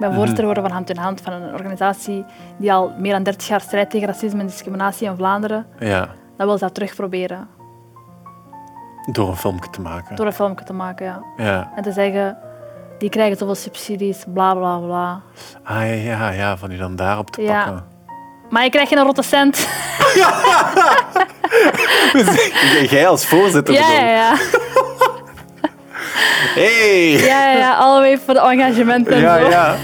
Ben voorzitter geworden van Hand in Hand, van een organisatie die al meer dan 30 jaar strijdt tegen racisme en discriminatie in Vlaanderen. Ja, Dat wil ze dat terug proberen. door een filmpje te maken. Door een filmpje te maken, ja. Ja. En te zeggen, die krijgen zoveel subsidies, bla bla bla. Ah ja, ja, ja, van u dan daarop te Ja. pakken. Maar je krijgt geen rotte cent. Jij als voorzitter Ja, ja, ja. Hey! Ja, ja, ja. Alweer voor de engagementen en Ja, zo. ja.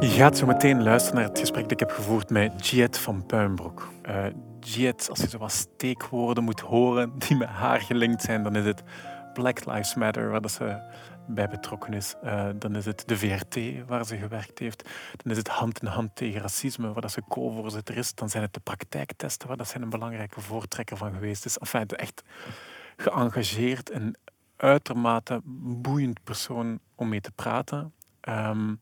Je gaat zo meteen luisteren naar het gesprek dat ik heb gevoerd met Jiet van Puimbroek. Eh Jiet, als je zo wat steekwoorden moet horen die met haar gelinkt zijn, dan is het Black Lives Matter, waar dat ze bij betrokken is. Eh, dan is het de VRT, waar ze gewerkt heeft. Dan is het Hand in Hand tegen Racisme, waar dat ze co-voorzitter is. Dan zijn het de praktijktesten, waar dat zij een belangrijke voortrekker van geweest is. Enfin, echt geëngageerd en uitermate boeiend persoon om mee te praten. Ehm,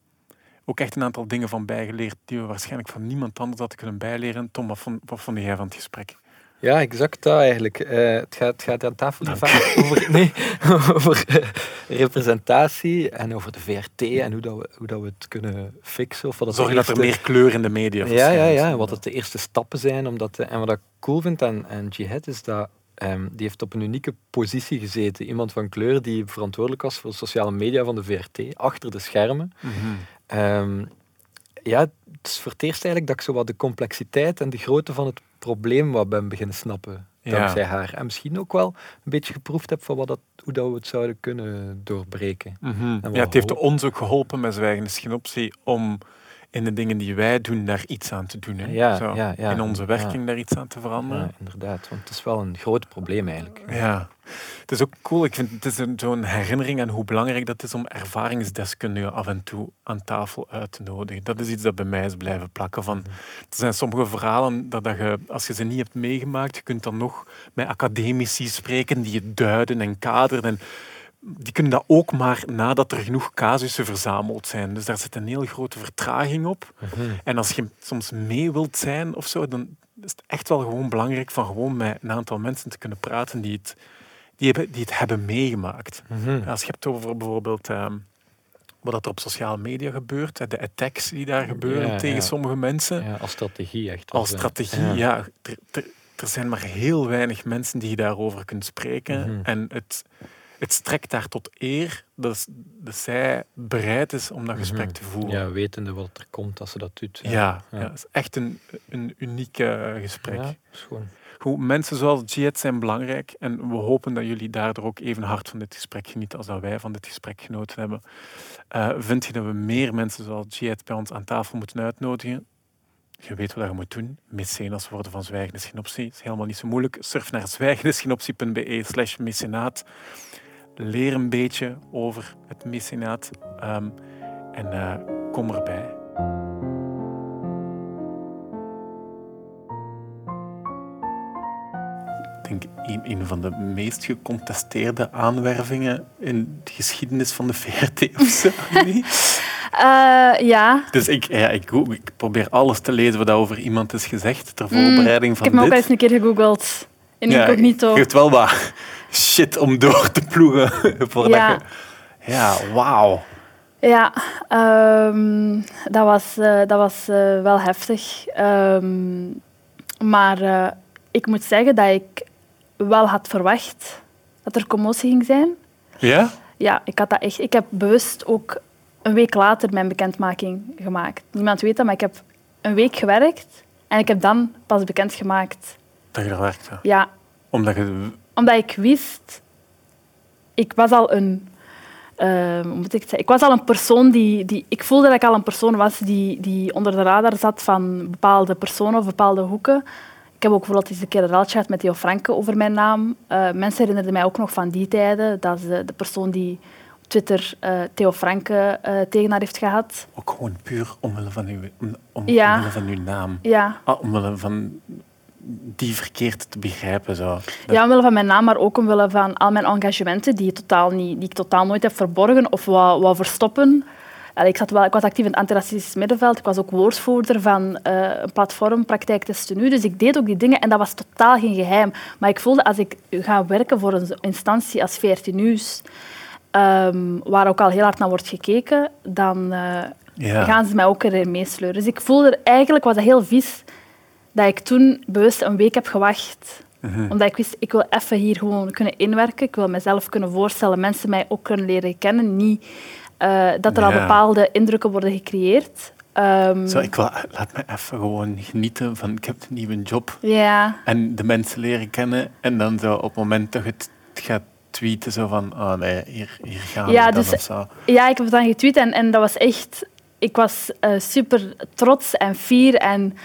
ook echt een aantal dingen van bijgeleerd die we waarschijnlijk van niemand anders hadden kunnen bijleren. Tom, wat vond, wat vond jij van het gesprek? Ja, exact dat eigenlijk. Eh, het, gaat, het gaat aan tafel vaak over, nee, over eh, representatie en over de VRT en hoe, dat we, hoe dat we het kunnen fixen. Of wat Zorg dat er meer kleur in de media Ja, ja, ja. Wat het de eerste stappen zijn. Omdat, eh, en wat ik cool vind aan, aan Jihad is dat ehm, die heeft op een unieke positie gezeten. Iemand van kleur die verantwoordelijk was voor de sociale media van de VRT, achter de schermen. Mhm. Ehm, ja, het is voor het eerst eigenlijk dat ik zo wat de complexiteit en de grootte van het probleem wat ben beginnen snappen. Ja. Dankzij haar. En misschien ook wel een beetje geproefd heb van wat dat, hoe dat we het zouden kunnen doorbreken. Mhm. Ja, het heeft ons ook geholpen met Zwijgende Schinoptie om in de dingen die wij doen daar iets aan te doen. Hè? Ja, Zo, ja, ja. in onze werking daar iets aan te veranderen. Ja, inderdaad. Want het is wel een groot probleem eigenlijk. Ja, het is ook cool. Ik vind het is zo'n herinnering aan hoe belangrijk dat is om ervaringsdeskundigen af en toe aan tafel uit te nodigen. Dat is iets dat bij mij is blijven plakken. Van, er zijn sommige verhalen dat, dat je, als je ze niet hebt meegemaakt, je kunt dan nog met academici spreken die het duiden en kaderen. En die kunnen dat ook maar nadat er genoeg casussen verzameld zijn. Dus daar zit een heel grote vertraging op. En als je soms mee wilt zijn of zo, dan is het echt wel gewoon belangrijk van gewoon met een aantal mensen te kunnen praten die het, die hebben, die het hebben meegemaakt. Mhm. Als je hebt over bijvoorbeeld ehm, wat er op sociale media gebeurt, de attacks die daar gebeuren Ja, tegen ja. sommige mensen, Ja, als strategie echt. als strategie, ja. er, er, er zijn maar heel weinig mensen die je daarover kunt spreken. Mhm. En het, het strekt daar tot eer dat, zij bereid is om dat gesprek te voeren. Mhm. Ja, wetende wat er komt als ze dat doet. Ja, Ja, ja. ja. het is echt een, een uniek eh, gesprek. Ja, is. Goed, mensen zoals Jihad zijn belangrijk en we hopen dat jullie daardoor ook even hard van dit gesprek genieten als dat wij van dit gesprek genoten hebben. Eh, vind je dat we meer mensen zoals Jihad bij ons aan tafel moeten uitnodigen? Je weet wat je moet doen. Mecenas worden van Zwijgende Schinoptie. is helemaal niet zo moeilijk. Surf naar zwijgendeschinoptie.be slash mecenaat. Leer een beetje over het mecenaat ehm, en eh, kom erbij. Ik denk een, een van de meest gecontesteerde aanwervingen in de geschiedenis van de VRT of zo. Eh, ja. Dus ik, ja, ik, ik probeer alles te lezen wat over iemand is gezegd ter voorbereiding Ik van heb me ook dit. eens een keer gegoogeld. In Ja, incognito. Je hebt wel wat shit om door te ploegen. Voordat Ja. je... ja, wauw. Ja, ehm, dat was, eh, dat was eh, wel heftig. Ehm, maar eh, ik moet zeggen dat ik wel had verwacht dat er commotie ging zijn. Ja? Ja, ik had dat echt. Ik heb bewust ook een week later mijn bekendmaking gemaakt. Niemand weet dat, maar ik heb een week gewerkt en ik heb dan pas bekendgemaakt. Dat je er werkte. Ja, Omdat je... omdat ik wist, ik was al een, ehm, hoe moet ik het zeggen? Ik was al een persoon die, die, ik voelde dat ik al een persoon was die, die onder de radar zat van bepaalde personen of bepaalde hoeken. Ik heb ook bijvoorbeeld eens een keer een raaltje gehad met Theo Franke over mijn naam. Eh, mensen herinnerden mij ook nog van die tijden. Dat is de, de persoon die op Twitter eh, Theo Franke eh, tegen haar heeft gehad. Ook gewoon puur omwille van uw, om, om, Ja. omwille van uw naam. Ja, Ah, omwille van die verkeerd te begrijpen. Zo. Dat- Ja, omwille van mijn naam, maar ook omwille van al mijn engagementen die, totaal niet, die ik totaal nooit heb verborgen of wou, wou verstoppen. Allee, ik, zat wel, ik was actief in het antiracistisch middenveld. Ik was ook woordvoerder van eh, een platform, Praktijk Testen Nu. Dus ik deed ook die dingen en dat was totaal geen geheim. Maar ik voelde als ik ga werken voor een instantie als VRT Nieuws ehm, waar ook al heel hard naar wordt gekeken, dan eh, Ja. gaan ze mij ook erin meesleuren. Dus ik voelde eigenlijk, was dat heel vies, dat ik toen bewust een week heb gewacht. Omdat ik wist, ik wil even hier gewoon kunnen inwerken. Ik wil mezelf kunnen voorstellen, mensen mij ook kunnen leren kennen. Niet eh, dat er al bepaalde indrukken worden gecreëerd. Ehm, Zo, ik wil, laat me even gewoon genieten van ik heb een nieuwe job ja, en de mensen leren kennen en dan zo op het moment dat het gaat tweeten zo van oh nee, hier, hier gaan Ja, we dan dus- of zo. Ja, ik heb het dan getweet en, en dat was echt... Ik was eh, super trots en fier en...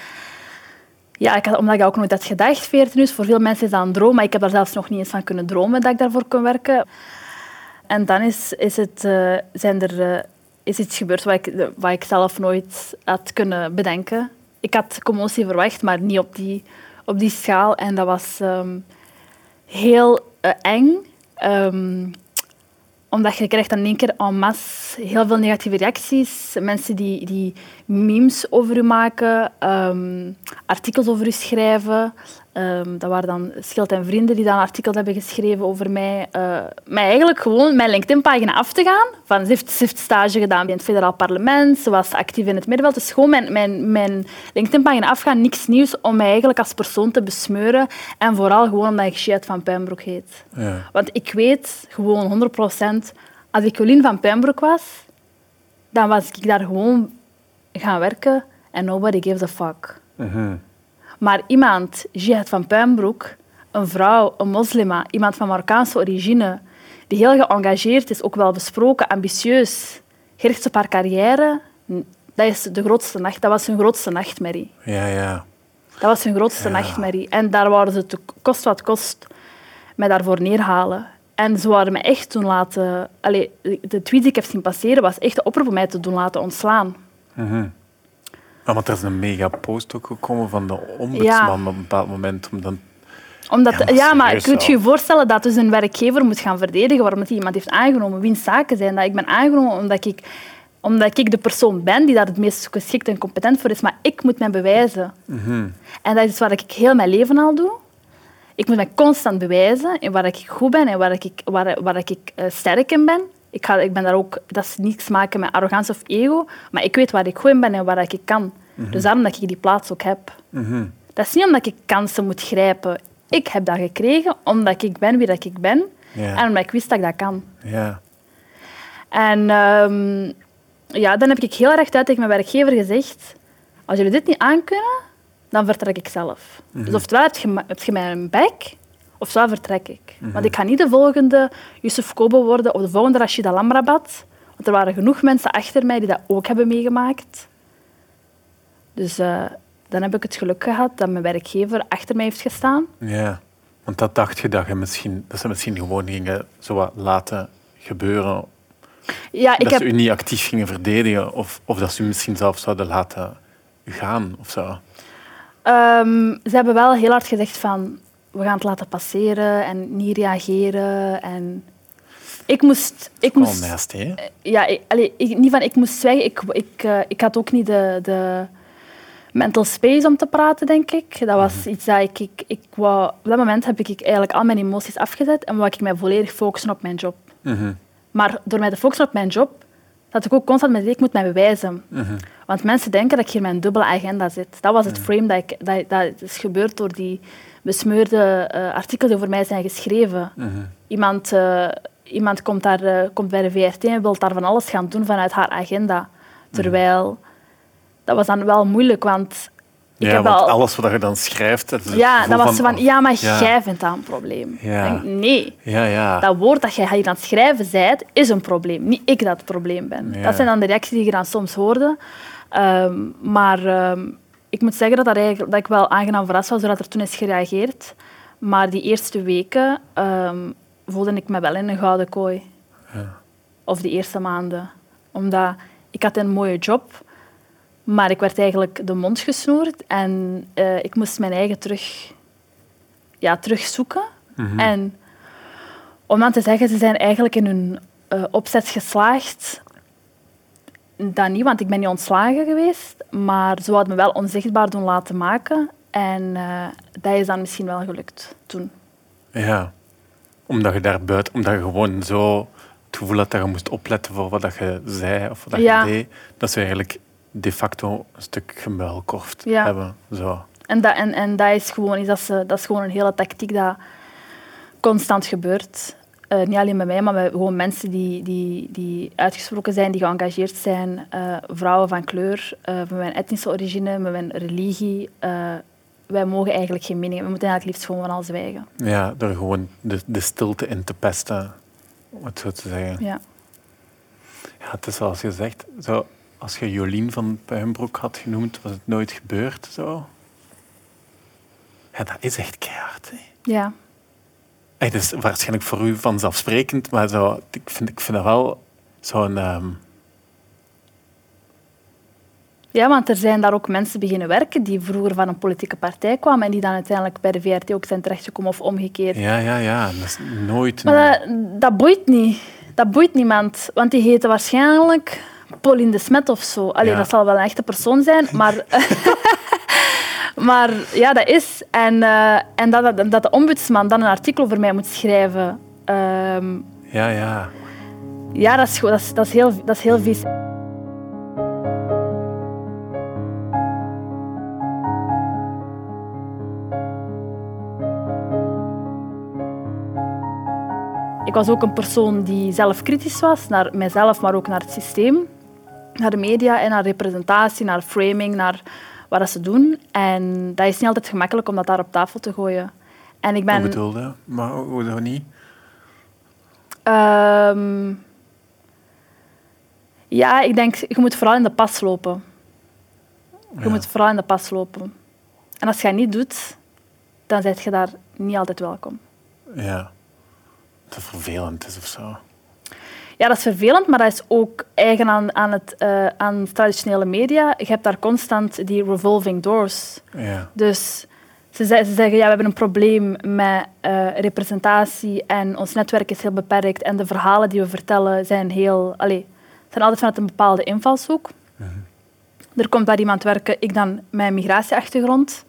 Ja, ik had, omdat ik ook nooit had gedacht, 14 uur. Voor veel mensen is dat een droom, maar ik heb daar zelfs nog niet eens van kunnen dromen dat ik daarvoor kon werken. En dan is, is, het, eh, zijn er, eh, is iets gebeurd wat ik, wat ik zelf nooit had kunnen bedenken. Ik had commotie verwacht, maar niet op die, op die schaal. En dat was ehm, heel eh, eng. Ehm, omdat je krijgt dan in één keer en masse heel veel negatieve reacties. Mensen die, die memes over u maken, ehm, artikels over u schrijven. Ehm, dat waren dan Schild en Vrienden die dan artikels hebben geschreven over mij. Eh mij eigenlijk gewoon mijn LinkedIn-pagina af te gaan. Van, ze, heeft, ze heeft stage gedaan in het federaal parlement, ze was actief in het middenveld. Dus gewoon mijn, mijn, mijn LinkedIn-pagina afgaan, niks nieuws, om mij eigenlijk als persoon te besmeuren. En vooral gewoon omdat ik Shit van Pembroek heet. Ja. Want ik weet gewoon 100%, als ik Jolien van Pembroek was, dan was ik daar gewoon gaan werken en nobody gives a fuck. Mhm. Maar iemand, Jihad van Puinbroek, een vrouw, een moslima, iemand van Marokkaanse origine, die heel geëngageerd is, ook wel besproken, ambitieus, gericht op haar carrière, dat, is de grootste nacht, dat was hun grootste nachtmerrie. ja, ja. Dat was hun grootste Ja. nachtmerrie. En daar waren ze, te kost wat kost, mij daarvoor neerhalen. En ze waren me echt toen laten... Allee, de tweet die ik heb zien passeren, was echt de oproep om mij te doen laten ontslaan. Mhm. Ja, want er is een mega post ook gekomen van de ombudsman op een bepaald moment. Om dan, Omdat, Ja, ja, maar maar, serieus kun je voorstellen dat dus een werkgever moet gaan verdedigen waarom hij iemand heeft aangenomen? Wiens zaken zijn dat? Ik ben aangenomen omdat ik, omdat ik de persoon ben die daar het meest geschikt en competent voor is, maar ik moet mij bewijzen. Mhm. En dat is wat ik heel mijn leven al doe. Ik moet mij constant bewijzen in waar ik goed ben en waar ik, waar, waar ik eh, sterk in ben. Ik, ga, ik ben daar ook, dat is niets maken met arrogantie of ego, maar ik weet waar ik goed in ben en waar ik kan. Dus daarom dat ik die plaats ook heb. Mhm. Dat is niet omdat ik kansen moet grijpen. Ik heb dat gekregen omdat ik ben wie dat ik ben en omdat ik wist dat ik dat kan. En ehm, ja, dan heb ik heel erg uit tegen mijn werkgever gezegd: als jullie dit niet aankunnen, dan vertrek ik zelf. Dus oftewel heb je, heb je mij een bek, ofwel vertrek ik. Want ik ga niet de volgende Yusuf Kobo worden of de volgende Rashid Alamrabat. Want er waren genoeg mensen achter mij die dat ook hebben meegemaakt. Dus eh, dan heb ik het geluk gehad dat mijn werkgever achter mij heeft gestaan. ja. Want dat dacht je dat, je misschien, dat ze misschien gewoon gingen zo wat laten gebeuren. Ja, ik dat heb ze u niet actief gingen verdedigen. Of, of dat ze u misschien zelf zouden laten gaan of zo. Ehm, ze hebben wel heel hard gezegd van we gaan het laten passeren en niet reageren. En ik moest, ik moest hè? ja, ik, allee, ik- niet van ik moest zwijgen. Ik, ik, eh, ik had ook niet de, de mental space om te praten, denk ik. Dat was iets dat ik, ik, ik wou, op dat moment heb ik eigenlijk al mijn emoties afgezet en wou ik mij volledig focussen op mijn job. Mhm. Maar door mij te focussen op mijn job, had ik ook constant met ik moet mij bewijzen. Mhm. Want mensen denken dat ik hier met een dubbele agenda zit. Dat was het frame dat, ik, dat, dat is gebeurd door die besmeurde eh, artikelen die over mij zijn geschreven. Mhm. Iemand, eh, iemand komt, daar, eh, komt bij de VRT en wil daar van alles gaan doen vanuit haar agenda. Terwijl, dat was dan wel moeilijk, want ik Ja, heb want al... alles wat je dan schrijft... Ja, dat was van, oh, ja, maar ja. jij vindt dat een probleem. Ja. Denk, nee, Ja, ja. dat woord dat jij hier aan het schrijven bent, is een probleem. Niet ik dat het probleem ben. Dat zijn dan de reacties die je dan soms hoorde. Ehm, maar ehm, ik moet zeggen dat, dat, eigenlijk, dat ik wel aangenaam verrast was doordat er toen is gereageerd. Maar die eerste weken ehm, voelde ik me wel in een gouden kooi. Ja. Of die eerste maanden. Omdat ik had een mooie job, maar ik werd eigenlijk de mond gesnoerd. En eh, ik moest mijn eigen terug, ja, terugzoeken. Mhm. En om dan te zeggen, ze zijn eigenlijk in hun eh, opzet geslaagd. Dat niet, want ik ben niet ontslagen geweest. Maar ze hadden me wel onzichtbaar doen laten maken. En eh, dat is dan misschien wel gelukt toen. Ja. Omdat je daar buiten... Omdat je gewoon zo het gevoel had dat je moest opletten voor wat dat je zei of wat dat Ja. je deed, dat ze eigenlijk de facto een stuk gemuilkorfd Ja. hebben. Zo. En dat, en, en dat is gewoon, is dat, ze, dat is gewoon een hele tactiek dat constant gebeurt. Eh, niet alleen bij mij, maar bij gewoon mensen die, die, die uitgesproken zijn, die geëngageerd zijn. eh, vrouwen van kleur, eh, met mijn etnische origine, met mijn religie. wij mogen eigenlijk geen mening hebben. We moeten eigenlijk liefst gewoon van alles zwijgen. Ja, door gewoon de, de stilte in te pesten, om het zo te zeggen. Ja. Ja, het is zoals je zegt, zo, als je Jolien van Puimbroek had genoemd, was het nooit gebeurd. Zo. Ja, dat is echt keihard. Hè. ja. Het is waarschijnlijk voor u vanzelfsprekend, maar zo, ik, vind, ik vind dat wel zo'n... ehm, Ja, want er zijn daar ook mensen beginnen werken die vroeger van een politieke partij kwamen en die dan uiteindelijk bij de VRT ook zijn terechtgekomen of omgekeerd. ja, ja, ja. Dat is nooit... Maar dat, dat boeit niet. Dat boeit niemand. Want die heette waarschijnlijk Pauline de Smet of zo. Allee, Ja. dat zal wel een echte persoon zijn, maar... maar ja, dat is. En, eh, en dat, dat, dat de ombudsman dan een artikel over mij moet schrijven... ehm, Ja, ja. ja, dat is, dat is, dat is, heel, dat is heel vies. Ik was ook een persoon die zelf kritisch was naar mijzelf, maar ook naar het systeem. Naar de media en naar representatie, naar framing, naar wat dat ze doen. En dat is niet altijd gemakkelijk om dat daar op tafel te gooien. En ik ben... Wat bedoelde? Maar hoe niet? Ehm, ja, ik denk, je moet vooral in de pas lopen. Je Ja. moet vooral in de pas lopen. En als je dat niet doet, dan ben je daar niet altijd welkom. Ja. Dat vervelend is of zo. Ja, dat is vervelend, maar dat is ook eigen aan, aan, het, eh, aan traditionele media. Je hebt daar constant die revolving doors. Ja. Dus ze, ze ze zeggen, ja, we hebben een probleem met eh, representatie en ons netwerk is heel beperkt en de verhalen die we vertellen zijn, heel, allee, zijn altijd vanuit een bepaalde invalshoek. Er komt daar iemand werken, ik dan met een migratieachtergrond.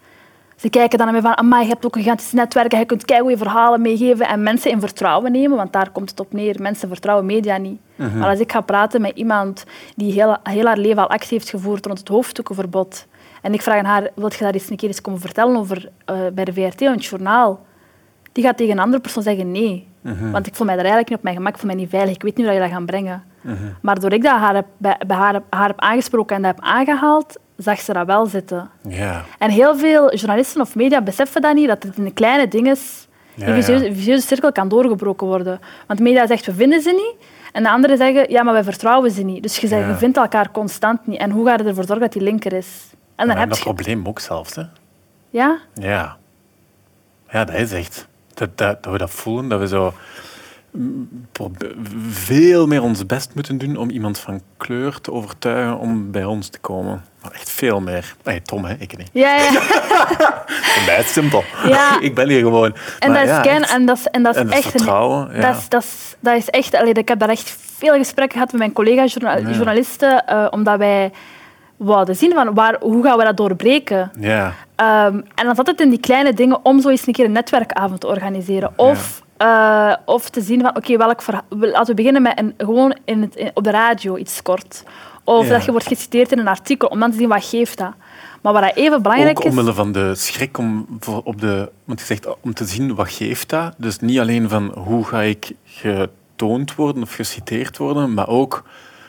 Ze kijken dan naar mij van, amai, je hebt ook een gigantisch netwerk en je kunt goede verhalen meegeven en mensen in vertrouwen nemen, want daar komt het op neer. Mensen vertrouwen media niet. Maar als ik ga praten met iemand die heel, heel haar leven al actie heeft gevoerd rond het hoofddoekenverbod en ik vraag aan haar, wil je daar eens een keer eens komen vertellen over eh, bij de VRT of het journaal? Die gaat tegen een andere persoon zeggen nee. Want ik voel mij daar eigenlijk niet op mijn gemak, ik voel mij niet veilig, ik weet niet hoe dat je dat gaat brengen. Maar door ik dat haar heb, bij, bij haar, heb- haar heb aangesproken en dat heb aangehaald, zag ze dat wel zitten. Ja. En heel veel journalisten of media beseffen dat niet, dat het in de kleine dingen Ja, die ja. vicieuze, vicieuze cirkel kan doorgebroken worden. Want media zegt, we vinden ze niet. En de anderen zeggen, ja, maar wij vertrouwen ze niet. Dus je, zegt, je vindt elkaar constant niet. En hoe ga je ervoor zorgen dat die linker is? En dan heb dat je... probleem ook zelfs. Hè. Ja? Ja. Ja, dat is echt. Dat, dat, dat we dat voelen, dat we zo veel meer ons best moeten doen om iemand van kleur te overtuigen om bij ons te komen. Maar echt veel meer. Nee, Tom, hè? ik niet. Ja, ja. Is het simpel. Ja. ik ben hier gewoon. En Maar dat is ja, en dat is, en dat is En dat echt... een- vertrouwen, ja. dat, is, dat, is, dat is echt... Allee, ik heb daar echt veel gesprekken gehad met mijn collega-journalisten, Ja. omdat wij wouden zien van waar, hoe gaan we dat doorbreken. Ja, Ehm, en dan zat het in die kleine dingen om zo eens een keer een netwerkavond te organiseren. Of, eh, of te zien van, oké, welk verha- laten we beginnen met een, gewoon in het, in- op de radio iets kort. Of Ja. dat je wordt geciteerd in een artikel, om dan te zien wat geeft dat. Maar wat dat even belangrijk ook is... omwille van de schrik om, voor op de, want je zegt, om te zien wat geeft dat. Dus niet alleen van hoe ga ik getoond worden of geciteerd worden, maar ook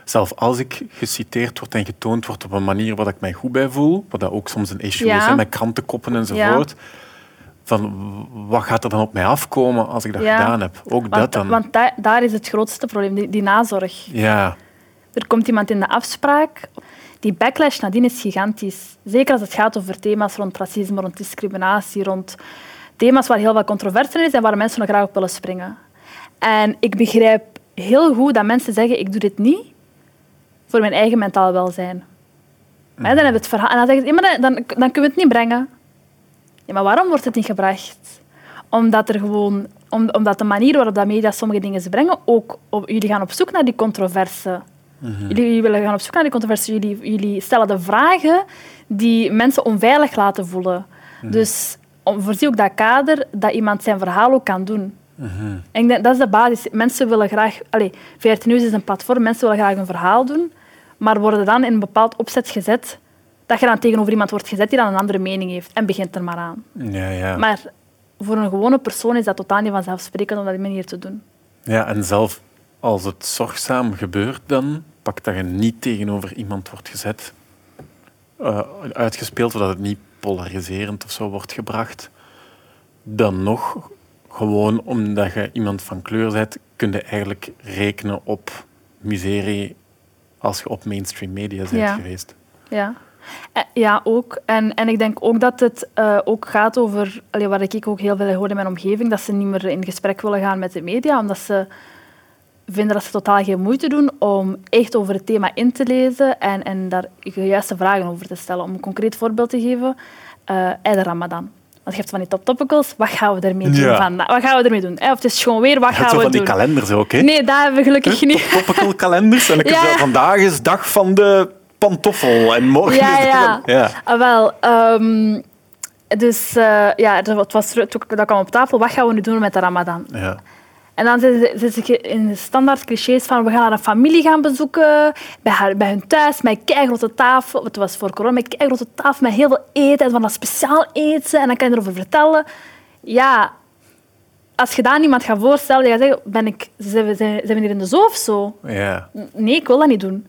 zelf als ik geciteerd word en getoond word op een manier waar ik mij goed bij voel, wat dat ook soms een issue Ja. is, hè, met krantenkoppen enzovoort. Van wat gaat er dan op mij afkomen als ik dat Ja. gedaan heb? Ook dat Want, dan. want da- daar is het grootste probleem, die, die nazorg. ja, Er komt iemand in de afspraak. Die backlash nadien is gigantisch. Zeker als het gaat over thema's rond racisme, rond discriminatie, rond thema's waar heel veel controverse in is en waar mensen nog graag op willen springen. En ik begrijp heel goed dat mensen zeggen, ik doe dit niet voor mijn eigen mentaal welzijn. Dan hebben we het verhaal. En dan zeggen ze, dan, dan kunnen we het niet brengen. Ja, maar waarom wordt het niet gebracht? Omdat, er gewoon, om, omdat de manier waarop dat media sommige dingen ze brengen, ook op, jullie gaan op zoek naar die controverse. Jullie, jullie willen gaan op zoek naar die controverse. Jullie, jullie stellen de vragen die mensen onveilig laten voelen. Dus om, voorzie ook dat kader dat iemand zijn verhaal ook kan doen. En ik denk, dat is de basis. Mensen willen graag... Allez, VRT Nieuws is een platform, mensen willen graag een verhaal doen, maar worden dan in een bepaald opzet gezet dat je dan tegenover iemand wordt gezet die dan een andere mening heeft en begint er maar aan. Ja, ja. Maar voor een gewone persoon is dat totaal niet vanzelfsprekend om dat op die manier te doen. ja, en zelf als het zorgzaam gebeurt dan, pak dat je niet tegenover iemand wordt gezet, eh, uitgespeeld, zodat het niet polariserend of zo wordt gebracht, dan nog, gewoon omdat je iemand van kleur bent, kun je eigenlijk rekenen op miserie als je op mainstream media bent Ja. geweest. Ja. Eh, Ja, ook. En, en ik denk ook dat het eh, ook gaat over, allee, waar ik ook heel veel hoor in mijn omgeving, dat ze niet meer in gesprek willen gaan met de media, omdat ze vinden dat ze totaal geen moeite doen om echt over het thema in te lezen en, en daar de juiste vragen over te stellen. Om een concreet voorbeeld te geven, eh eh, de Ramadan. Want je hebt van die top topicals, wat gaan we ermee doen Ja. vandaag? Wat gaan we ermee doen? Of het is gewoon weer, wat gaan we van die doen? kalenders ook, hè? Nee, dat hebben we gelukkig niet. Topical kalenders. En je Ja. zo, vandaag is dag van de pantoffel en morgen Ja, is ja. ja. Ah, wel, ehm, dus eh, ja, het was, dat kwam op tafel. Wat gaan we nu doen met de Ramadan? Ja. En dan zitten ze- zitten ze in de standaard clichés van we gaan naar een familie gaan bezoeken, bij, haar, bij hun thuis, met een keigrote tafel. Het was voor corona, met een keigrote tafel met heel veel eten en van dat speciaal eten. En dan kan je erover vertellen. Ja, als je daar niemand gaat voorstellen, dan ga je zeggen, ben ik, zijn, we, zijn, zijn we hier in de zoo of zo? Ja. Nee, ik wil dat niet doen.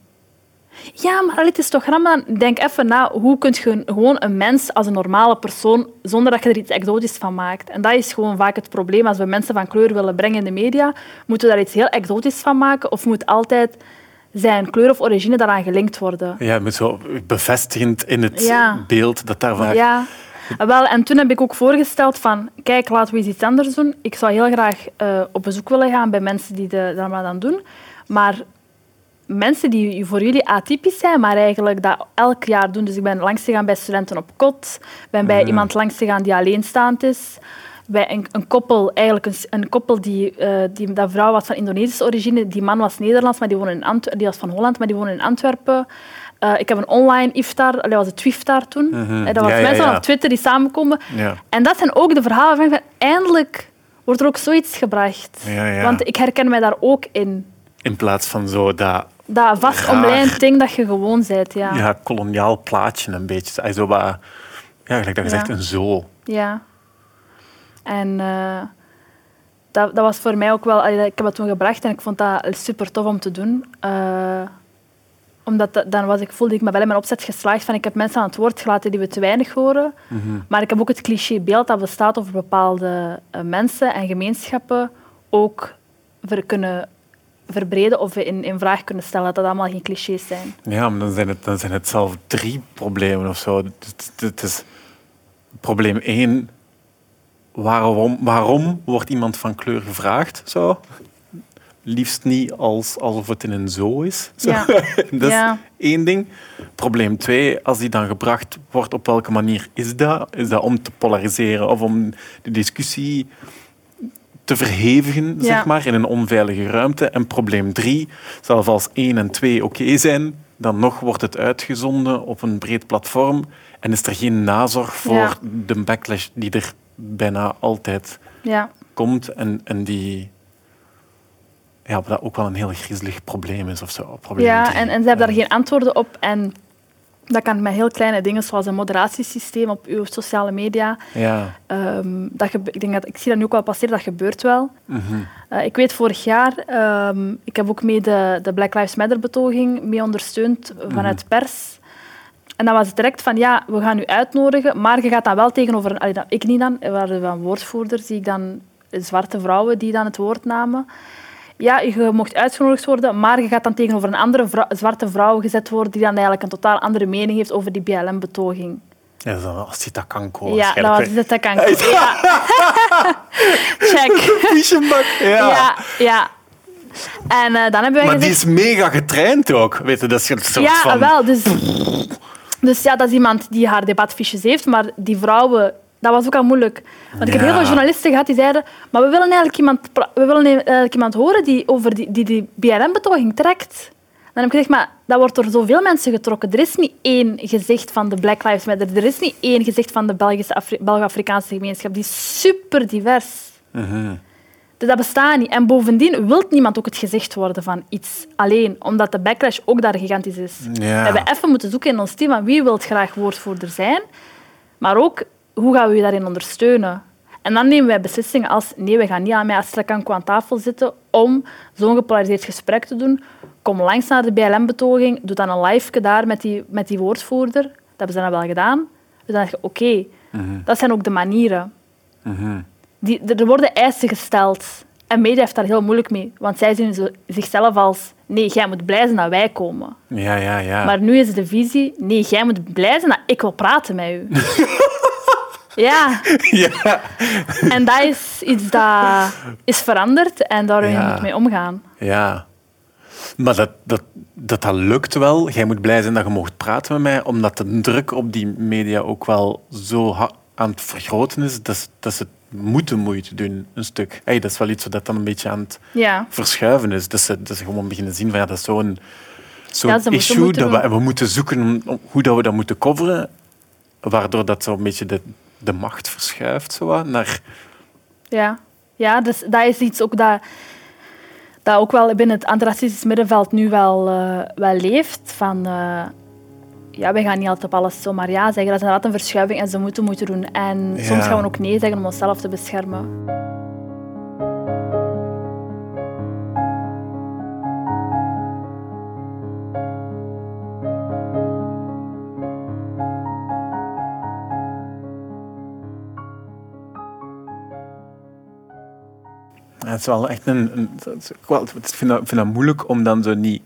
Ja, maar het is toch Ramadan? Denk even na, hoe kun je een- gewoon een mens als een normale persoon, zonder dat je er iets exotisch van maakt? En dat is gewoon vaak het probleem. Als we mensen van kleur willen brengen in de media, moeten we daar iets heel exotisch van maken? Of moet altijd zijn kleur of origine daaraan gelinkt worden? ja, met zo bevestigend in het Ja. beeld dat daar vaak... Ja, wel, en toen heb ik ook voorgesteld van, kijk, laten we eens iets anders doen. Ik zou heel graag eh, op bezoek willen gaan bij mensen die de Ramadan doen, maar mensen die voor jullie atypisch zijn, maar eigenlijk dat elk jaar doen. Dus ik ben langs gegaan bij studenten op kot, ben bij iemand langs gegaan die alleenstaand is, bij een, een koppel, eigenlijk een, een koppel die, eh, die, dat vrouw was van Indonesische origine, die man was Nederlands, maar die, woonde in Antwer- die was van Holland, maar die woonde in Antwerpen. Eh, ik heb een online iftar, allee, was het Twiftar toen. Mhm. Eh, dat was Ja, mensen ja. op Twitter die samenkomen. En dat zijn ook de verhalen van, eindelijk wordt er ook zoiets gebracht. Want ik herken mij daar ook in. In plaats van zo dat Dat vast omlijnd ding dat je gewoon bent. Ja. ja. koloniaal plaatje een beetje. Zo wat, ja, gelijk dat je zegt, een zoo. Ja. En eh, dat, dat was voor mij ook wel... Ik heb dat toen gebracht en ik vond dat super tof om te doen. Eh, omdat dat- dan was ik, voelde ik me wel in mijn opzet geslaagd van ik heb mensen aan het woord gelaten die we te weinig horen. Maar ik heb ook het clichébeeld dat bestaat over bepaalde eh, mensen en gemeenschappen ook ver, kunnen verbreden of in, in vraag kunnen stellen. Dat dat allemaal geen clichés zijn. Ja, maar dan zijn het, dan zijn het zelf drie problemen of zo. Het, het- is probleem één. Waarom, waarom wordt iemand van kleur gevraagd? Zo? Liefst niet als, alsof het in een zoo is. Zo. Ja. dat is Ja. één ding. Probleem twee, als die dan gebracht wordt, op welke manier is dat? Is dat om te polariseren of om de discussie te verhevigen, Ja. zeg maar, in een onveilige ruimte? En probleem drie, zelfs als één en twee oké zijn, dan nog wordt het uitgezonden op een breed platform en is er geen nazorg voor Ja. de backlash die er bijna altijd Ja. komt en, en die ja, wat ook wel een heel griezelig probleem is of zo. Probleem Ja, drie. en, en ze hebben daar geen antwoorden op. En dat kan met heel kleine dingen, zoals een moderatiesysteem op uw sociale media. Ja. Ehm, dat ik, denk dat, ik zie dat nu ook wel passeren, dat gebeurt wel. Mhm. Eh, ik weet vorig jaar, ehm, ik heb ook mee de, de Black Lives Matter-betoging mee ondersteund vanuit pers. En dan was het direct van, ja, we gaan u uitnodigen, maar je gaat dan wel tegenover... een- Allee, dat, ik niet dan, er waren woordvoerders, zie ik dan zwarte vrouwen die dan het woord namen. Ja, je mocht uitgenodigd worden, maar je gaat dan tegenover een andere vrou- zwarte vrouw gezet worden die dan eigenlijk een totaal andere mening heeft over die BLM-betoging. Ja, als die dat kan komen. Ja, dat was dat kan. Ja. Check. Ja. Ja, ja. En eh, dan hebben wij Maar die is mega getraind ook. Weet je, dat is een soort Ja, van... wel. Dus, dus ja, dat is iemand die haar debatfiches heeft, maar die vrouwen... Dat was ook al moeilijk. Want ik heb heel veel journalisten gehad die zeiden maar we willen eigenlijk iemand, we willen eigenlijk iemand horen die over die, die, die BLM-betoging trekt. Dan heb ik gezegd, maar dat wordt door zoveel mensen getrokken. Er is niet één gezicht van de Black Lives Matter. Er is niet één gezicht van de Belgische Afri- Belgo-Afrikaanse gemeenschap. Die is super divers. Mhm. Dus dat bestaat niet. En bovendien wil niemand ook het gezicht worden van iets alleen, omdat de backlash ook daar gigantisch is. Ja. We hebben even moeten zoeken in ons team van wie wil graag woordvoerder zijn, maar ook hoe gaan we je daarin ondersteunen. En dan nemen wij beslissingen als nee, we gaan niet aan mij als Kanko aan tafel zitten om zo'n gepolariseerd gesprek te doen. Kom langs naar de BLM-betoging, doe dan een live daar met die, met die woordvoerder. Dat hebben ze dan wel gedaan. Dus dan je, oké, dat zijn ook de manieren. Die, er worden eisen gesteld. En media heeft daar heel moeilijk mee. Want zij zien zichzelf als... Nee, jij moet blij zijn dat wij komen. Ja, ja, ja. Maar nu is de visie... Nee, jij moet blij zijn dat ik wil praten met u. ja. ja. En dat is iets dat is veranderd en daar Ja. moet je mee omgaan. Ja. Maar dat, dat, dat, dat lukt wel. Jij moet blij zijn dat je mocht praten met mij, omdat de druk op die media ook wel zo aan het vergroten is, dat, ze- dat ze moeten moeite doen, een stuk. Hey, dat is wel iets wat dan een beetje aan het Ja. verschuiven is. Dat ze, dat ze gewoon beginnen zien van ja, dat is zo'n zo'n Ja, issue moeten dat we, we moeten zoeken hoe dat we dat moeten coveren, waardoor dat zo een beetje de, de macht verschuift zo, wat, naar... Ja, ja dus dat is iets ook dat, dat ook wel binnen het antiracistisch middenveld nu wel, eh, wel leeft. Van, eh, ja, wij gaan niet altijd op alles zomaar ja zeggen. Dat is inderdaad een verschuiving en ze moeten moeten doen. En Ja. soms gaan we ook nee zeggen om onszelf te beschermen. Het is wel echt een... een ik vind dat, vind dat moeilijk om dan zo niet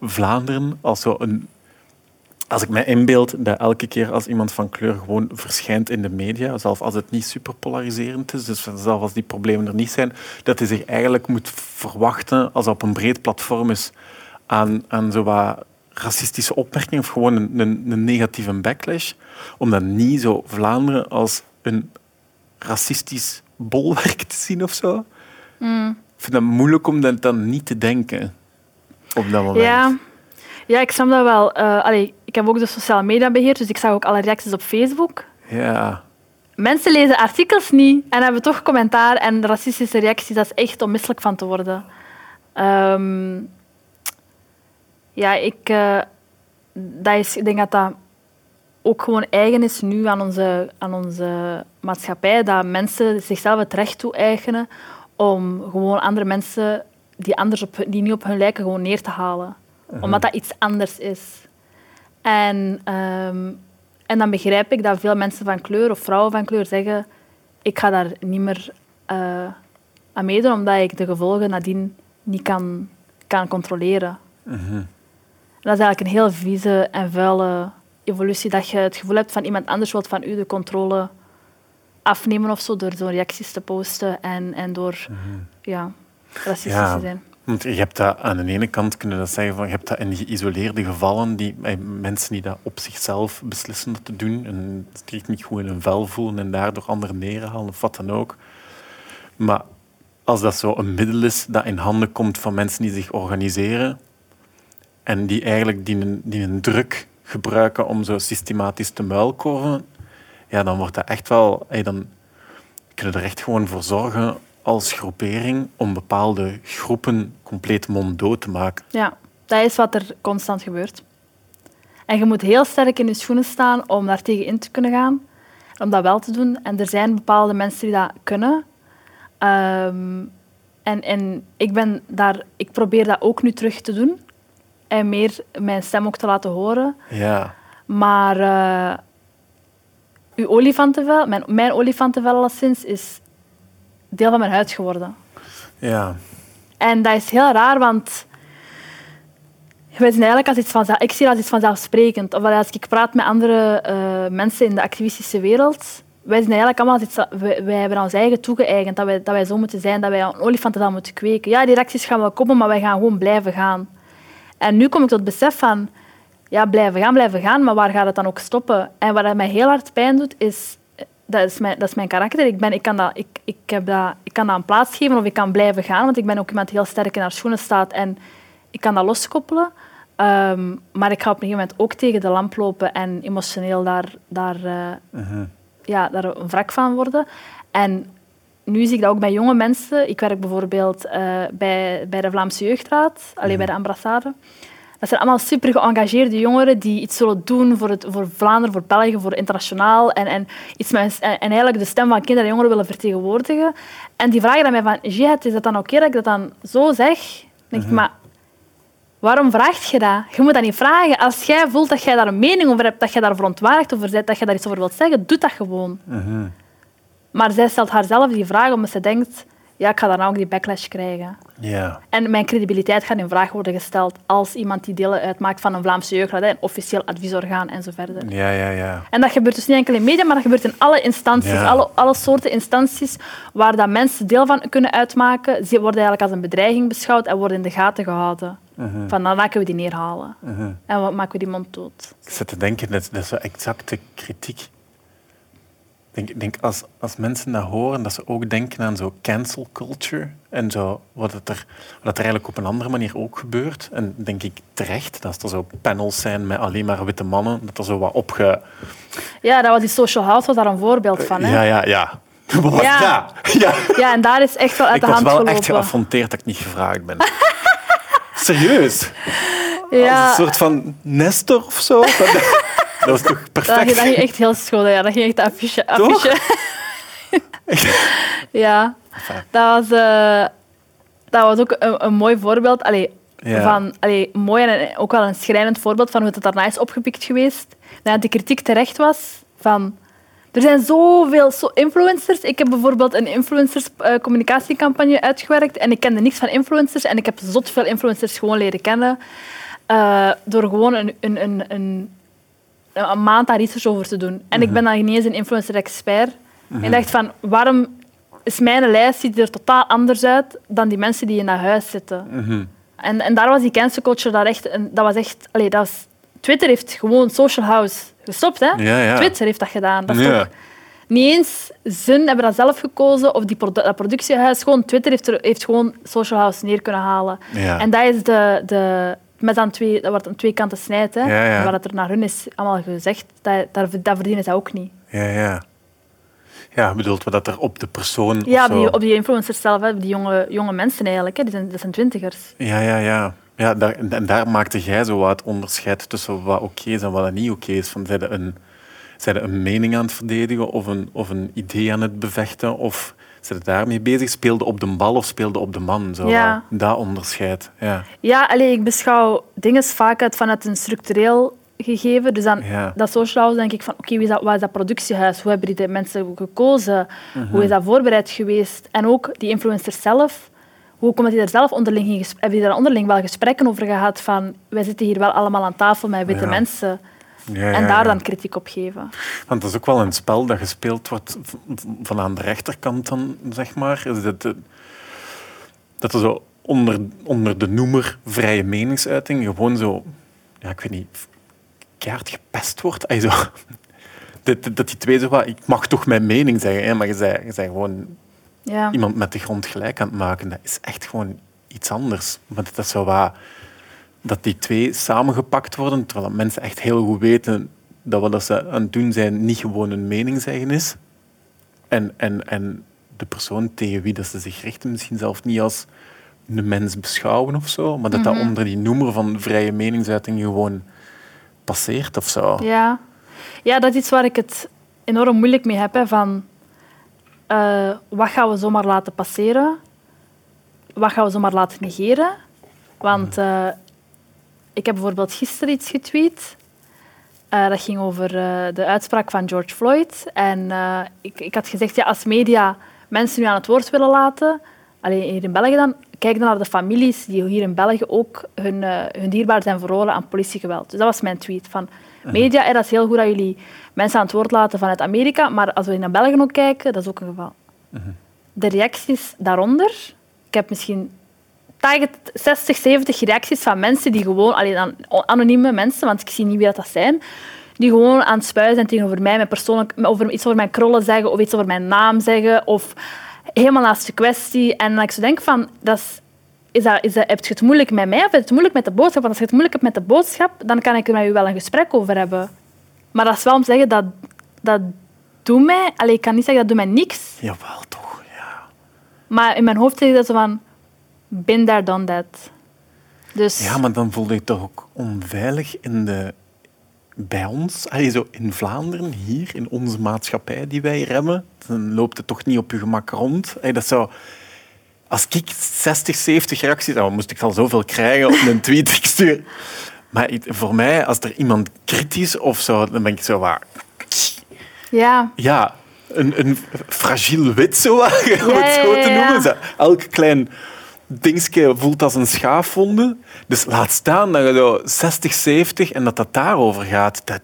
Vlaanderen als zo een... Als ik mij inbeeld dat elke keer als iemand van kleur gewoon verschijnt in de media, zelfs als het niet super polariserend is, dus zelfs als die problemen er niet zijn, dat hij zich eigenlijk moet verwachten als op een breed platform is aan, aan zo racistische opmerkingen of gewoon een, een, een negatieve backlash, om dan niet zo Vlaanderen als een racistisch bolwerk te zien of zo. Ik vind dat moeilijk om dat dan niet te denken op dat moment. Ja. ja, ik snap dat wel. Eh, allee, ik heb ook de sociale media beheerd, dus ik zag ook alle reacties op Facebook. Ja. Mensen lezen artikels niet en hebben toch commentaar en racistische reacties. Dat is echt om misselijk van te worden. Ehm, ja, ik, eh, dat is, ik denk dat dat ook gewoon eigen is nu aan onze, aan onze maatschappij. Dat mensen zichzelf het recht toe-eigenen om gewoon andere mensen die, anders op, die niet op hun lijken gewoon neer te halen. Omdat dat iets anders is. En, ehm, en dan begrijp ik dat veel mensen van kleur of vrouwen van kleur zeggen ik ga daar niet meer eh, aan meedoen, omdat ik de gevolgen nadien niet kan, kan controleren. En dat is eigenlijk een heel vieze en vuile evolutie, dat je het gevoel hebt van iemand anders wil van u de controle afnemen of zo, door zo'n reacties te posten en, en door ja, racistisch Ja. te zijn. Want je hebt dat aan de ene kant kunnen dat zeggen van je hebt dat in geïsoleerde gevallen, die, eh, mensen die dat op zichzelf beslissen dat te doen en zich niet goed in hun vel voelen en daardoor anderen neerhalen of wat dan ook. Maar als dat zo een middel is dat in handen komt van mensen die zich organiseren en die eigenlijk die een, die een druk gebruiken om zo systematisch te muilkorven, ja, dan wordt dat echt wel... eh, dan kunnen er echt gewoon voor zorgen als groepering om bepaalde groepen compleet monddood te maken. Ja, dat is wat er constant gebeurt. En je moet heel sterk in je schoenen staan om daar tegen in te kunnen gaan. Om dat wel te doen. En er zijn bepaalde mensen die dat kunnen. Ehm, en, en ik, ben daar, ik probeer dat ook nu terug te doen. En meer mijn stem ook te laten horen. Ja, Maar eh, uw olifantenvel, mijn, mijn olifantenvel alleszins, is deel van mijn huid geworden. ja, En dat is heel raar, want wij zien eigenlijk als iets vanzelf, ik zie dat als iets vanzelfsprekend. Of als ik praat met andere eh, mensen in de activistische wereld, wij zien eigenlijk allemaal als iets, wij, wij hebben ons eigen toegeëigend, dat wij, dat wij zo moeten zijn, dat wij een olifantenvel moeten kweken. Ja, die reacties gaan wel komen, maar wij gaan gewoon blijven gaan. En nu kom ik tot het besef van, ja, blijven gaan, blijven gaan, maar waar gaat het dan ook stoppen? En wat mij heel hard pijn doet, is, dat is mijn, dat is mijn karakter. Ik, ben, ik, kan dat, ik, ik, heb dat, ik kan dat een plaats geven of ik kan blijven gaan, want ik ben ook iemand die heel sterk in haar schoenen staat en ik kan dat loskoppelen. Ehm, maar ik ga op een gegeven moment ook tegen de lamp lopen en emotioneel daar, daar, eh, ja, daar een wrak van worden. En nu zie ik dat ook bij jonge mensen. Ik werk bijvoorbeeld eh, bij, bij de Vlaamse Jeugdraad, alleen bij de ambassade. Dat zijn allemaal super geëngageerde jongeren die iets zullen doen voor, het, voor Vlaanderen, voor België, voor internationaal. En, en, iets met, en eigenlijk de stem van kinderen en jongeren willen vertegenwoordigen. En die vragen aan mij van, is dat dan oké dat ik dat dan zo zeg? Dan denk ik, maar waarom vraag je dat? Je moet dat niet vragen. Als jij voelt dat jij daar een mening over hebt, dat je daar verontwaardigd over bent, dat je daar iets over wilt zeggen, doe dat gewoon. Maar zij stelt haarzelf die vraag omdat ze denkt, ja, ik ga daar nou ook die backlash krijgen. Ja. En mijn credibiliteit gaat in vraag worden gesteld als iemand die deel uitmaakt van een Vlaamse jeugdraad, een officieel adviesorgaan en zo verder. Ja, ja, ja. En dat gebeurt dus niet enkel in media, maar dat gebeurt in alle instanties, Ja. alle, alle soorten instanties waar dat mensen deel van kunnen uitmaken. Ze worden eigenlijk als een bedreiging beschouwd en worden in de gaten gehouden. Mhm. Van dan laten we die neerhalen. En wat maken we die mond dood? Ik zit te denken, dat, dat is exacte kritiek. Ik denk, denk als, als mensen dat horen, dat ze ook denken aan zo cancel culture en zo, wat, het er, wat er eigenlijk op een andere manier ook gebeurt. En denk ik terecht, dat er zo panels zijn met alleen maar witte mannen, dat er zo wat opge... Ja, dat was die social house was daar een voorbeeld van. Hè? Ja, ja, ja. Wat was Ja. Ja. Ja, en daar is echt wel uit Ik de was hand wel gelopen. echt geaffronteerd dat ik niet gevraagd ben. Serieus? Als ja, een soort van Nestor of zo? Dat, dat was toch dat, perfect? dat ging echt heel schoon. Ja, dat ging echt affiche. Ja, dat was, eh, dat was ook een, een mooi voorbeeld. Allee, Ja. van, allee, mooi en ook wel een schrijnend voorbeeld van hoe het daarna is opgepikt geweest. Dat die kritiek terecht was van... Er zijn zoveel zo influencers. Ik heb bijvoorbeeld een influencers-communicatiecampagne uitgewerkt en ik kende niks van influencers en ik heb zot veel influencers gewoon leren kennen eh, door gewoon een, een, een, een, een maand daar research over te doen. En ik ben dan niet eens een influencer-expert. En ik dacht van, waarom is mijn lijst ziet er totaal anders uit dan die mensen die in dat huis zitten? Mhm. En, en daar was die cancel culture daar echt... Dat was echt... Allee, dat was, Twitter heeft gewoon Social House gestopt, hè? Ja, ja. Twitter heeft dat gedaan. Dat is Ja. toch niet eens Zun hebben dat zelf gekozen of die produ- dat productiehuis. Gewoon Twitter heeft, er, heeft gewoon Social House neer kunnen halen. En dat is de... de met aan twee, dat wordt aan twee kanten snijdt. Hè? Ja, Wat er naar hun is allemaal gezegd, dat, dat, verdienen zij ook niet. Ja, ja. Ja, bedoelt we dat er op de persoon of Ja, zo... die, op die influencers zelf, hè, die jonge, jonge mensen eigenlijk. Hè, die zijn, dat zijn twintigers. Ja, ja, ja. ja daar, en daar maakte jij zo wat het onderscheid tussen wat oké is en wat niet oké is. Van, zijn een, zijn een mening aan het verdedigen of een, of een idee aan het bevechten? Of zijn daarmee bezig? Speelde op de bal of speelde op de man? Zo, Ja. Dat onderscheid. Ja. Ja, allee, ik beschouw dingen vaak uit vanuit een structureel gegeven. Dus dan, Ja. dat social house denk ik van, oké, dat, wat is dat productiehuis? Hoe hebben die mensen gekozen? Mhm. Hoe is dat voorbereid geweest? En ook die influencers zelf. Hoe komt die er zelf onderling in gesprek? Hebben die daar onderling wel gesprekken over gehad van, wij zitten hier wel allemaal aan tafel met witte Ja. mensen. Ja, En daar ja. dan kritiek op geven. Want dat is ook wel een spel dat gespeeld wordt van aan de rechterkant dan, zeg maar. Is dat, dat er zo onder, onder de noemer vrije meningsuiting gewoon zo, ja, ik weet niet, keihard gepest wordt. Ay, zo. Dat, dat die twee zo wat, ik mag toch mijn mening zeggen, hè, maar je bent, je gewoon Ja. iemand met de grond gelijk aan het maken. Dat is echt gewoon iets anders. Maar dat is zo wat, dat die twee samengepakt worden, terwijl mensen echt heel goed weten dat wat ze aan het doen zijn niet gewoon een mening zeggen is. En, en, en de persoon tegen wie dat ze zich richten misschien zelf niet als een mens beschouwen of zo, maar dat dat onder die noemer van vrije meningsuiting gewoon passeert of zo. Ja. ja, dat is iets waar ik het enorm moeilijk mee heb. Hè, van, eh, wat gaan we zomaar laten passeren? Wat gaan we zomaar laten negeren? Want eh, ik heb bijvoorbeeld gisteren iets getweet. Eh, dat ging over eh, de uitspraak van George Floyd. En eh, ik, ik had gezegd, ja, als media mensen nu aan het woord willen laten, alleen hier in België dan, kijk dan naar de families die hier in België ook hun, hun dierbaar zijn verloren aan politiegeweld. Dus dat was mijn tweet. Van, media, dat is heel goed dat jullie mensen aan het woord laten vanuit Amerika, maar als we naar België ook kijken, dat is ook een geval. De reacties daaronder, ik heb misschien 80, 60, 70 reacties van mensen die gewoon, alleen dan anonieme mensen, want ik zie niet wie dat, dat zijn, die gewoon aan het spuien zijn tegenover mij, met persoonlijk, over iets over mijn krollen zeggen of iets over mijn naam zeggen of helemaal naast de kwestie. En dat ik zo denk van, dat is, is dat, is dat, heb je het moeilijk met mij of heb je het moeilijk met de boodschap? Want als je het moeilijk hebt met de boodschap, dan kan ik er met u wel een gesprek over hebben. Maar dat is wel om te zeggen, dat, dat doet mij... Allee, ik kan niet zeggen, dat doet mij niks. Jawel, toch. Ja. Maar in mijn hoofd zeg ik dat zo van... Been there, done that. Dus... Ja, maar dan voelde je toch ook onveilig in de, bij ons, allee, zo in Vlaanderen, hier, in onze maatschappij die wij hebben. Dan loopt het toch niet op je gemak rond. Allee, dat zou... Als ik 60, 70 reacties... Dan moest ik al zoveel krijgen op een tweet ik stuur. Maar het- voor mij, als er iemand kritisch of zo, dan ben ik zo waar... Ja, Ja, een, een fragiel wit, zo, om Ja, het zo te noemen. Elk klein dingetje voelt als een schaafwonde. Dus laat staan dat je zo 60, 70 en dat dat daarover gaat. Dat,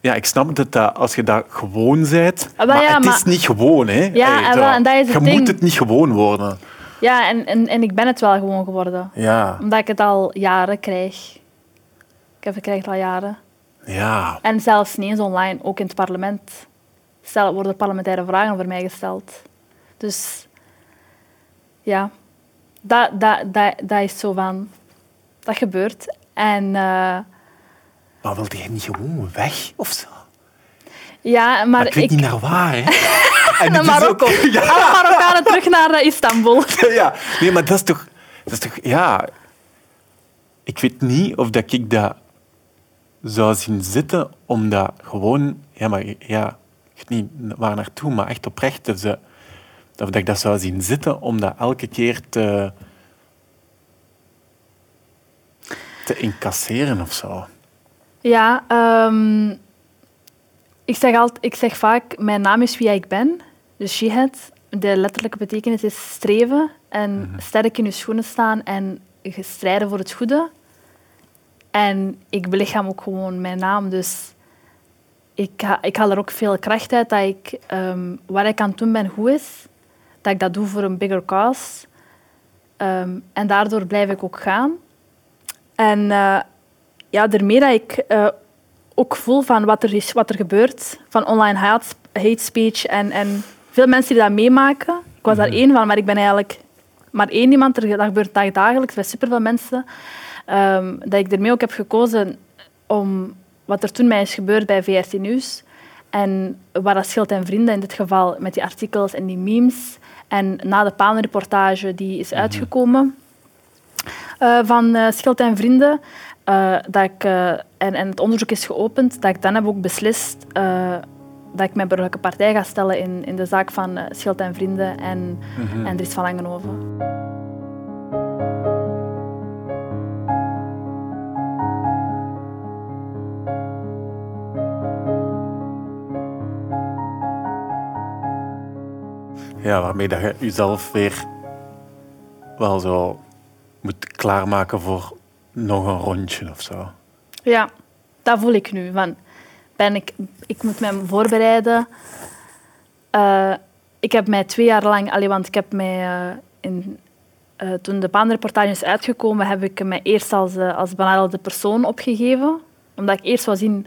ja, ik snap dat, dat als je dat gewoon bent, Ah, maar ja, het maar- is niet gewoon. Hè. Ja, Hey, zo, wel, en dat is het je ding. moet het niet gewoon worden. ja en, en, en ik ben het wel gewoon geworden. Ja, Omdat ik het al jaren krijg. Ik heb het al jaren. ja. En zelfs niet eens online, ook in het parlement stel, worden parlementaire vragen over mij gesteld. Dus ja, dat, dat, dat, dat is zo van... Dat gebeurt. En eh, Maar wilde je niet gewoon weg of zo? ja, maar, ik weet ik... niet naar waar. Hè. En Naar Marokko. ook- ja. Alle Marokkanen terug naar eh, Istanbul. ja, nee, maar dat is toch... Dat is toch ja, ik weet niet of dat ik dat zou zien zitten, omdat gewoon... Ja, maar ja, ik weet niet waar naartoe, maar echt oprecht. Dus, eh, of dat ik dat zou zien zitten, om dat elke keer te... te incasseren of zo. Ja, ehm, ik, zeg altijd, ik zeg vaak, mijn naam is wie ik ben. Dus jihad, de letterlijke betekenis is streven en sterk in je schoenen staan en strijden voor het goede. En ik belichaam ook gewoon mijn naam, dus ik, ha- ik haal er ook veel kracht uit dat ik, ehm, wat ik aan het doen ben goed is, dat ik dat doe voor een bigger cause. Ehm, en daardoor blijf ik ook gaan. En eh, ja, daarmee dat ik eh, ook voel van wat er, is, wat er gebeurt, van online hate, hate speech en, en veel mensen die dat meemaken. Ik was daar één van, maar ik ben eigenlijk maar één iemand. Er, dat gebeurt dag- dagelijks bij superveel mensen. Ehm, dat ik ermee ook heb gekozen om wat er toen mij is gebeurd bij VRT Nieuws en waar dat Schild en Vrienden in dit geval met die artikels en die memes en na de paanreportage die is uitgekomen eh, van eh Schild en Vrienden, eh, dat ik, en, en het onderzoek is geopend, dat ik dan heb ook beslist dat ik mijn burgerlijke partij ga stellen in, in de zaak van Schild en Vrienden en, en Dries van Langenhoven. Ja, waarmee dat je jezelf weer wel zo moet klaarmaken voor nog een rondje of zo. Ja, dat voel ik nu. Van, ben ik, ik moet me voorbereiden. Eh, ik heb mij twee jaar lang, allee, want ik heb mij eh, in, eh, toen de baanreportage is uitgekomen, heb ik mij eerst als, als benadelde persoon opgegeven. Omdat ik eerst wou zien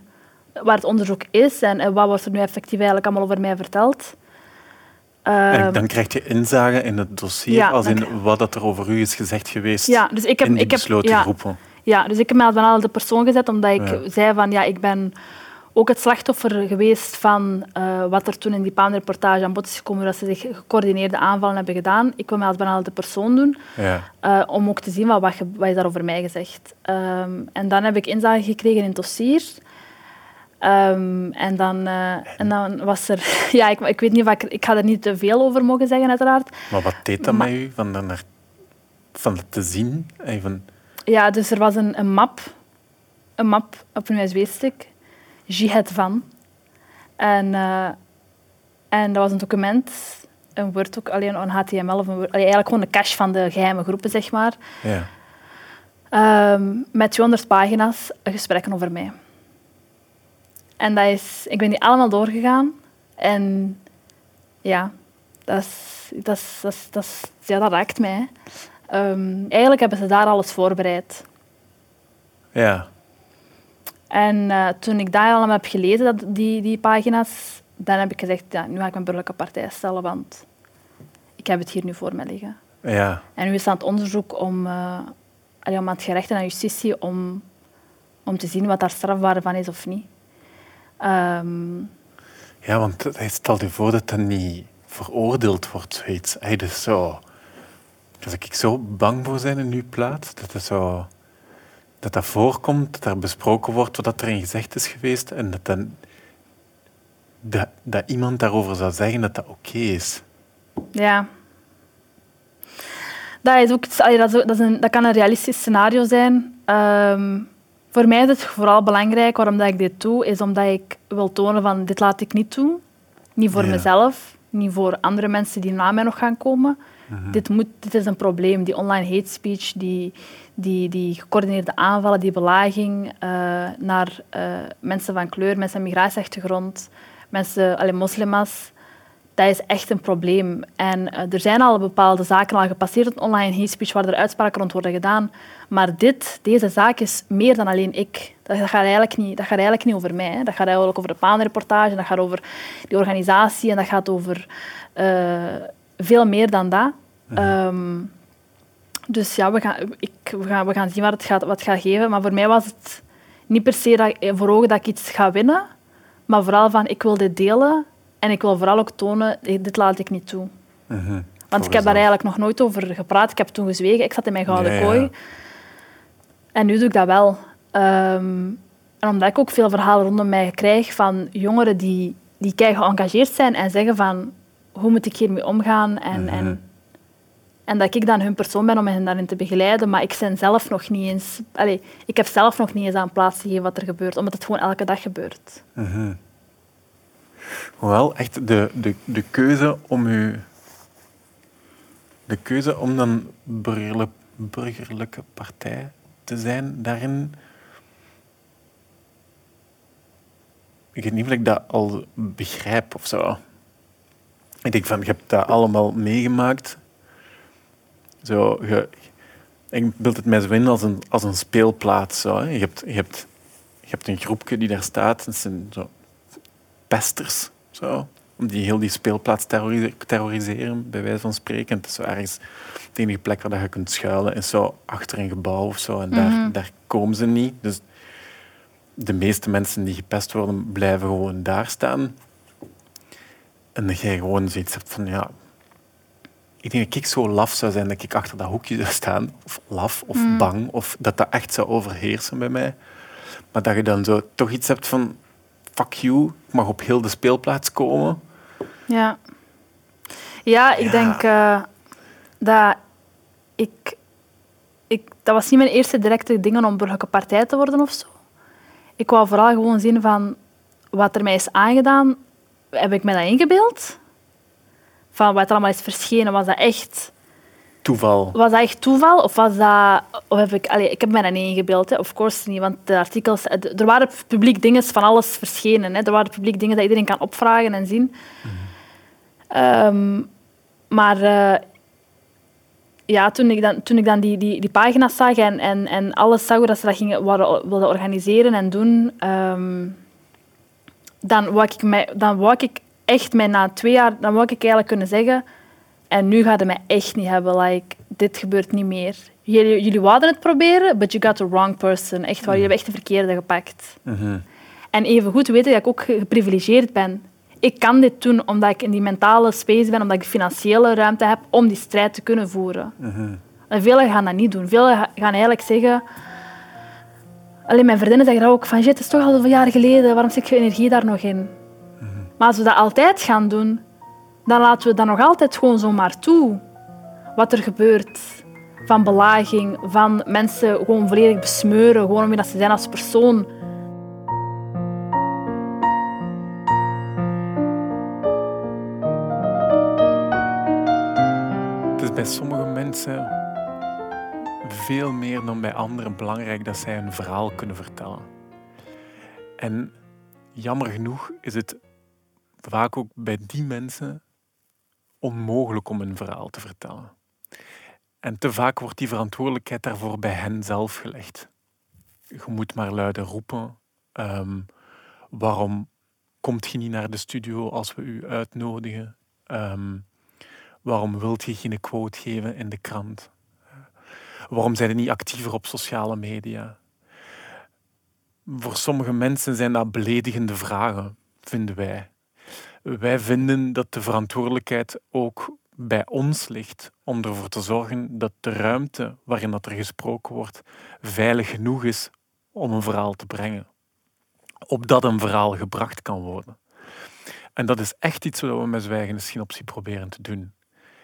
waar het onderzoek is en, en wat wordt er nu effectief eigenlijk allemaal over mij verteld. En Ehm, dan krijg je inzage in het dossier, ja, als in wat dat er over u is gezegd geweest ja, dus ik heb, in die ik heb, besloten ja, groepen. Ja, dus ik heb mij als benadelde persoon gezet, omdat ik Ja. zei van ja, ik ben ook het slachtoffer geweest van eh, wat er toen in die paanreportage aan bod is gekomen, dat ze zich gecoördineerde aanvallen hebben gedaan. Ik wil mij als benadelde persoon doen, Ja. eh, om ook te zien wat, wat is daar over mij gezegd. Ehm, en dan heb ik inzage gekregen in het dossier. Ehm, en, dan, eh, en dan was er... Ja, ik, ik weet niet ik... Ik ga er niet te veel over mogen zeggen, uiteraard. Maar wat deed dat Maar- met u, van, naar, van dat te zien? En van, Ja, dus er was een, een map, een map op een USB-stick, Jihad van. En, eh, en dat was een document, een Word ook, alleen een HTML, of een Word, eigenlijk gewoon een cache van de geheime groepen, zeg maar. ja. Ehm, met 200 pagina's gesprekken over mij. En dat is, ik ben die allemaal doorgegaan. En ja, dat, is, dat, is, dat, is, dat, is- ja, dat raakt mij. Ehm, eigenlijk hebben ze daar alles voorbereid. ja. En eh, toen ik dat allemaal heb gelezen, dat, die, die pagina's, dan heb ik gezegd, ja, nu ga ik mijn burgerlijke partij stellen, want ik heb het hier nu voor me liggen. Ja. En nu is het aan het onderzoek om, eh, allee, om aan het gerecht en aan justitie om, om te zien wat daar strafbaar van is of niet. Ehm, ja, want hij stelt je voor dat dat niet veroordeeld wordt. Zoiets. Hey, dus zo... Als ik zo bang voor zijn in uw plaats, dat het zo... Dat dat voorkomt, dat er besproken wordt wat er in gezegd is geweest en dat, dan, dat, dat iemand daarover zou zeggen dat dat oké is. Ja. Dat, is ook, dat, is ook- dat, is een, dat kan een realistisch scenario zijn. Ehm, voor mij is het vooral belangrijk waarom dat ik dit doe, is omdat ik wil tonen van dit laat ik niet toe. Niet voor Ja. mezelf, niet voor andere mensen die na mij nog gaan komen. dit, moet, dit is een probleem. Die online hate speech, die, die, die gecoördineerde aanvallen, die belaging eh, naar eh, mensen van kleur, mensen met migratieachtergrond, mensen, allee, moslims dat is echt een probleem. En eh, er zijn al bepaalde zaken al gepasseerd op online hate speech waar er uitspraken rond worden gedaan. Maar dit, deze zaak is meer dan alleen ik. Dat, gaat, eigenlijk niet, dat gaat eigenlijk niet over mij. Hè. Dat gaat eigenlijk over de paanreportage, dat gaat over die organisatie en dat gaat over eh, veel meer dan dat. Ehm, dus ja, we gaan, ik, we, gaan, we gaan zien wat het, gaat, wat het gaat geven. Maar voor mij was het niet per se dat, voor ogen dat ik iets ga winnen, maar vooral van ik wil dit delen en ik wil vooral ook tonen, eh, dit laat ik niet toe. Mhm. Want ik heb daar eigenlijk nog nooit over gepraat. Ik heb toen gezwegen. Ik zat in mijn gouden Ja, ja. kooi. En nu doe ik dat wel. Ehm, en omdat ik ook veel verhalen rondom mij krijg van jongeren die, die kei geëngageerd zijn en zeggen van hoe moet ik hiermee omgaan en, Mhm. en, en dat ik dan hun persoon ben om hen daarin te begeleiden, maar ik ben zelf nog niet eens... Allee, ik heb zelf nog niet eens aan plaats gegeven wat er gebeurt, omdat het gewoon elke dag gebeurt. Mhm. Hoewel, echt de, de, de keuze om u... De keuze om dan burgerlijk, burgerlijke partij te zijn, daarin... Ik weet niet of ik dat al begrijp of zo. Ik denk van, je hebt dat allemaal meegemaakt. Zo, je, ik beeld het mij zo in als een, als een speelplaats. Zo, hè. Je, hebt, je, hebt, je hebt een groepje die daar staat. Dat zijn zo pesters, zo, die heel die speelplaats terrori- terroriseren, bij wijze van spreken. Het is zo ergens de enige plek waar dat je kunt schuilen, is zo achter een gebouw of zo. En daar, daar komen ze niet. Dus de meeste mensen die gepest worden, blijven gewoon daar staan. En dat jij gewoon zoiets hebt van, ja... Ik denk dat ik zo laf zou zijn dat ik achter dat hoekje zou staan. Of laf, of bang. Of dat dat echt zou overheersen bij mij. Maar dat je dan zo toch iets hebt van... Fuck you, ik mag op heel de speelplaats komen. Ja. Ja, ik Ja. denk eh, dat ik, ik... Dat was niet mijn eerste directe dingen om burgerlijke partij te worden of zo. Ik wou vooral gewoon zien van wat er mij is aangedaan. Heb ik mij dat ingebeeld? Van wat er allemaal is verschenen, was dat echt... Toeval. Was dat echt toeval? Of was dat... Of heb ik... Allee, ik heb mij dat niet ingebeeld, hè. of course niet. Want de artikels... Er waren publiek dingen van alles verschenen. Hè. Er waren publiek dingen dat iedereen kan opvragen en zien. Ehm, maar... eh, ja, toen ik dan, toen ik dan die, die, die pagina's zag en, en, en alles zag hoe dat ze dat gingen, waren, wilden organiseren en doen, ehm, dan, wou ik dan wou ik echt mij na twee jaar, dan wou ik eigenlijk kunnen zeggen, en nu gaat het mij echt niet hebben, like, dit gebeurt niet meer. Jullie, jullie wouden het proberen, but you got the wrong person. Echt waar, jullie hebben echt de verkeerde gepakt. Mhm. En evengoed weten dat ik ook geprivilegeerd ben. Ik kan dit doen omdat ik in die mentale space ben, omdat ik de financiële ruimte heb om die strijd te kunnen voeren. En velen gaan dat niet doen. Velen ga- gaan eigenlijk zeggen... Alleen mijn vriendinnen zeggen dat ook van, shit, het is toch al zoveel jaar geleden, waarom zit je energie daar nog in? Maar als we dat altijd gaan doen, dan laten we dat nog altijd gewoon zomaar toe. Wat er gebeurt. Van belaging, van mensen gewoon volledig besmeuren, gewoon omdat ze zijn als persoon. Het is bij sommige mensen veel meer dan bij anderen belangrijk dat zij een verhaal kunnen vertellen. En jammer genoeg is het vaak ook bij die mensen onmogelijk om een verhaal te vertellen. En te vaak wordt die verantwoordelijkheid daarvoor bij hen zelf gelegd. Je moet maar luiden roepen. ehm, waarom komt je niet naar de studio als we u uitnodigen? Ehm, Waarom wilt je geen quote geven in de krant? Waarom zijn je niet actiever op sociale media? Voor sommige mensen zijn dat beledigende vragen, vinden wij. Wij vinden dat de verantwoordelijkheid ook bij ons ligt om ervoor te zorgen dat de ruimte waarin dat er gesproken wordt veilig genoeg is om een verhaal te brengen. Opdat een verhaal gebracht kan worden. En dat is echt iets wat we met zwijgende proberen te doen.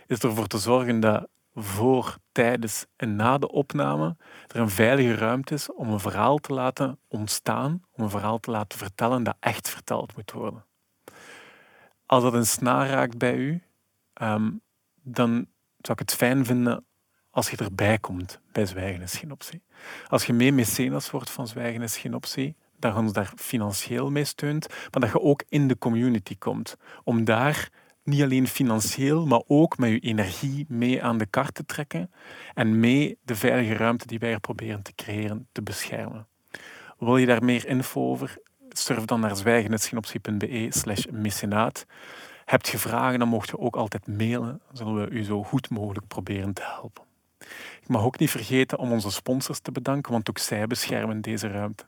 Is ervoor te zorgen dat voor, tijdens en na de opname er een veilige ruimte is om een verhaal te laten ontstaan, om een verhaal te laten vertellen dat echt verteld moet worden. Als dat een snaar raakt bij u, ehm, dan zou ik het fijn vinden als je erbij komt bij Zwijgen is geen optie. Als je mee mecenas wordt van Zwijgen is geen optie, dat je ons daar financieel mee steunt, maar dat je ook in de community komt. Om daar niet alleen financieel, maar ook met je energie mee aan de kar te trekken en mee de veilige ruimte die wij er proberen te creëren te beschermen. Wil je daar meer info over? Surf dan naar zwijgenetschinoptie.be slash mecenaat. Heb je vragen, dan mocht je ook altijd mailen. Zullen we u zo goed mogelijk proberen te helpen. Ik mag ook niet vergeten om onze sponsors te bedanken, want ook zij beschermen deze ruimte.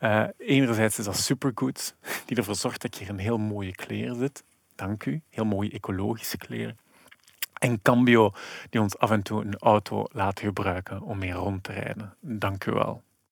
Uh, enerzijds is dat Supergood, die ervoor zorgt dat je hier een heel mooie kleren zit. Dank u. Heel mooie ecologische kleren. En Cambio, die ons af en toe een auto laat gebruiken om mee rond te rijden. Dank u wel.